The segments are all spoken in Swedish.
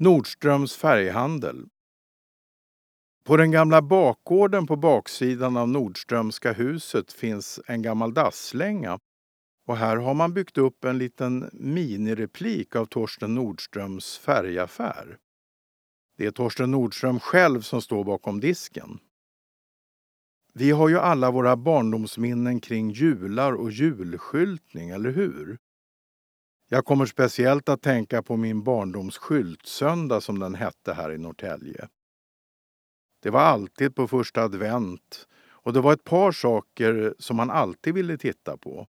Nordströms färghandel. På den gamla bakgården på baksidan av Nordströmska huset finns en gammal dasslänga och här har man byggt upp en liten minireplik av Torsten Nordströms färgaffär. Det är Torsten Nordström själv som står bakom disken. Vi har ju alla våra barndomsminnen kring jular och julskyltning, eller hur? Jag kommer speciellt att tänka på min barndoms skyltsöndag som den hette här i Norrtälje. Det var alltid på första advent och det var ett par saker som man alltid ville titta på.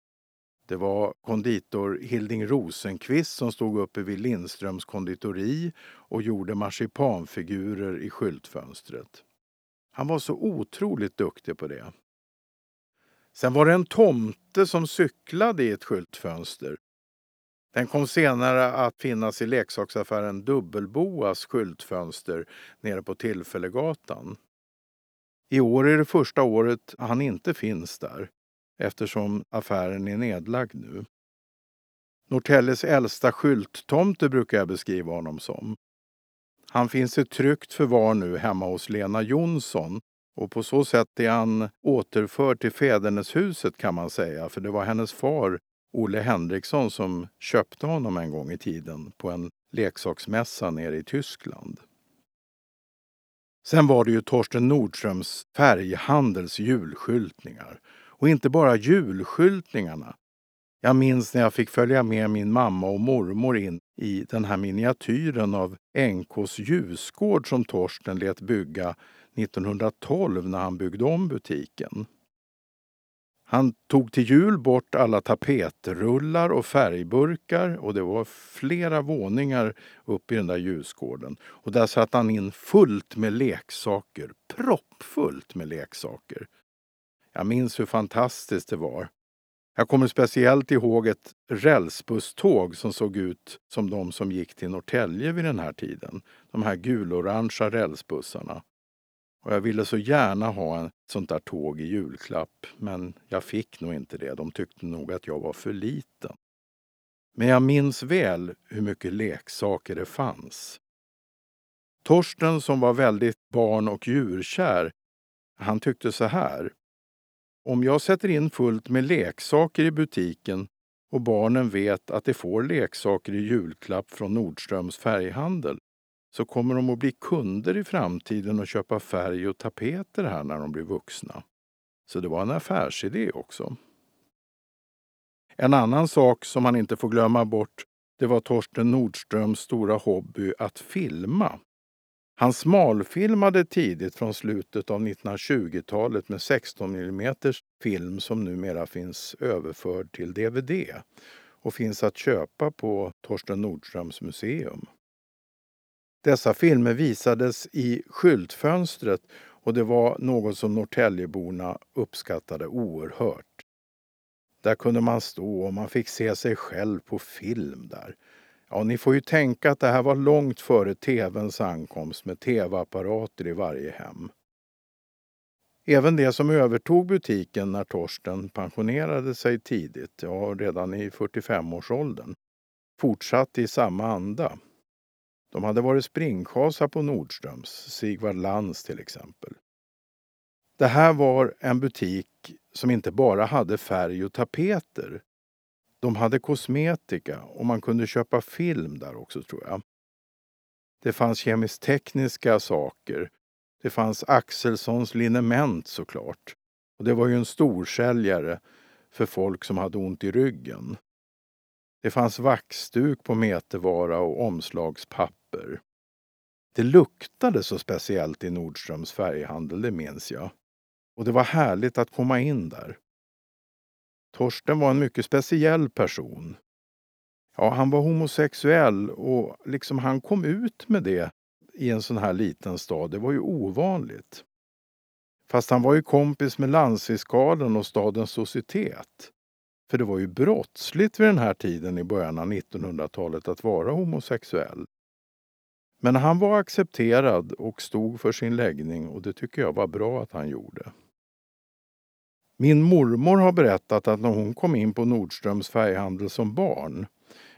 Det var konditor Hilding Rosenqvist som stod uppe vid Lindströms konditori och gjorde marsipanfigurer i skyltfönstret. Han var så otroligt duktig på det. Sen var det en tomte som cyklade i ett skyltfönster. Den kom senare att finnas i leksaksaffären Dubbelboas skyltfönster nere på Tillfällegatan. I år är det första året han inte finns där eftersom affären är nedlagd nu. Norrtäljes äldsta skylttomte brukar jag beskriva honom som. Han finns i tryggt förvar nu hemma hos Lena Jonsson och på så sätt är han återförd till fäderneshuset kan man säga, för det var hennes far Olle Henriksson som köpte honom en gång i tiden på en leksaksmässa nere i Tyskland. Sen var det ju Torsten Nordströms färghandels julskyltningar. Och inte bara julskyltningarna. Jag minns när jag fick följa med min mamma och mormor in i den här miniatyren av NKs ljusgård som Torsten lät bygga 1912 när han byggde om butiken. Han tog till jul bort alla tapetrullar och färgburkar och det var flera våningar upp i den där ljusgården. Och där satt han in fullt med leksaker, proppfullt med leksaker. Jag minns hur fantastiskt det var. Jag kommer speciellt ihåg ett rälsbusståg som såg ut som de som gick till Norrtälje vid den här tiden. De här gulorangea rälsbussarna. Och jag ville så gärna ha ett sånt där tåg i julklapp, men jag fick nog inte det. De tyckte nog att jag var för liten. Men jag minns väl hur mycket leksaker det fanns. Torsten som var väldigt barn och djurkär, han tyckte så här. Om jag sätter in fullt med leksaker i butiken och barnen vet att de får leksaker i julklapp från Nordströms färghandel så kommer de att bli kunder i framtiden och köpa färg och tapeter här när de blir vuxna. Så det var en affärsidé också. En annan sak som man inte får glömma bort det var Torsten Nordströms stora hobby att filma. Han smalfilmade tidigt från slutet av 1920-talet med 16 mm film som numera finns överförd till DVD och finns att köpa på Torsten Nordströms museum. Dessa filmer visades i skyltfönstret och det var något som Norrtäljeborna uppskattade oerhört. Där kunde man stå och man fick se sig själv på film där. Ja, ni får ju tänka att det här var långt före tvns ankomst med tv-apparater i varje hem. Även det som övertog butiken när Torsten pensionerade sig tidigt, ja redan i 45-årsåldern, fortsatte i samma anda. De hade varit springchasar på Nordströms, Sigvard Lantz till exempel. Det här var en butik som inte bara hade färg och tapeter. De hade kosmetika och man kunde köpa film där också tror jag. Det fanns kemiskt-tekniska saker. Det fanns Axelssons liniment såklart. Och det var ju en storsäljare för folk som hade ont i ryggen. Det fanns vaxduk på metervara och omslagspapper. Det luktade så speciellt i Nordströms färghandel, det minns jag. Och det var härligt att komma in där. Torsten var en mycket speciell person. Ja, han var homosexuell och liksom han kom ut med det i en sån här liten stad, det var ju ovanligt. Fast han var ju kompis med landsfiskalen och stadens societet. För det var ju brottsligt vid den här tiden i början av 1900-talet att vara homosexuell. Men han var accepterad och stod för sin läggning och det tycker jag var bra att han gjorde. Min mormor har berättat att när hon kom in på Nordströms färghandel som barn,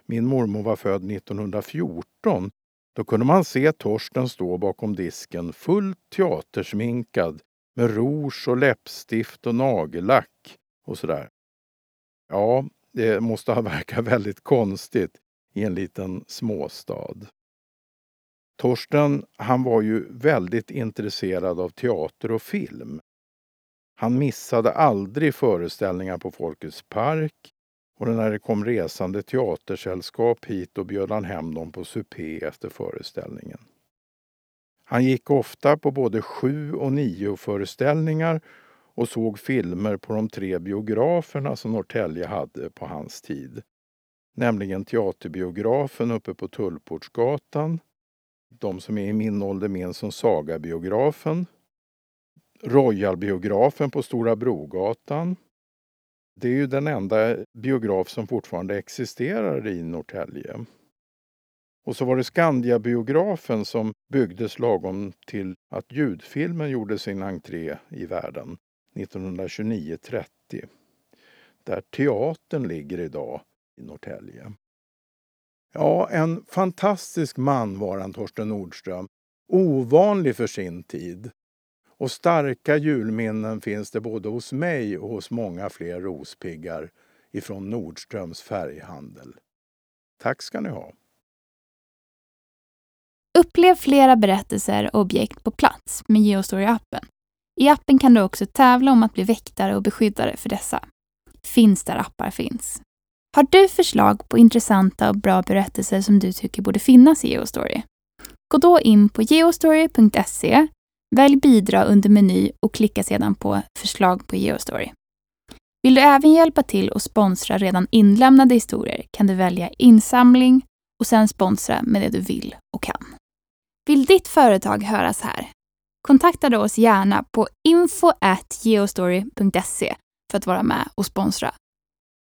min mormor var född 1914, Då kunde man se Torsten stå bakom disken fullt teatersminkad med rouge och läppstift och nagellack och sådär. Ja, det måste ha verkat väldigt konstigt i en liten småstad. Torsten, han var ju väldigt intresserad av teater och film. Han missade aldrig föreställningar på Folkets park och när det kom resande teatersällskap hit och bjöd han hem dem på supé efter föreställningen. Han gick ofta på både sju och nio föreställningar och såg filmer på de tre biograferna som Norrtälje hade på hans tid. Nämligen Teaterbiografen uppe på Tullportsgatan, de som är i min ålder minns som Sagabiografen, Royalbiografen på Stora Brogatan. Det är ju den enda biograf som fortfarande existerar i Norrtälje. Och så var det Skandiabiografen som byggdes lagom till att ljudfilmen gjorde sin entré i världen 1929-30. Där teatern ligger idag i Norrtälje. Ja, en fantastisk man var han, Torsten Nordström. Ovanlig för sin tid. Och starka julminnen finns det både hos mig och hos många fler rospiggar ifrån Nordströms färghandel. Tack ska ni ha! Upplev flera berättelser och objekt på plats med Geostory-appen. I appen kan du också tävla om att bli väktare och beskyddare för dessa. Finns där appar finns. Har du förslag på intressanta och bra berättelser som du tycker borde finnas i Geostory? Gå då in på geostory.se, välj bidra under meny och klicka sedan på förslag på Geostory. Vill du även hjälpa till och sponsra redan inlämnade historier kan du välja insamling och sen sponsra med det du vill och kan. Vill ditt företag höras här? Kontakta då oss gärna på info.geostory.se för att vara med och sponsra.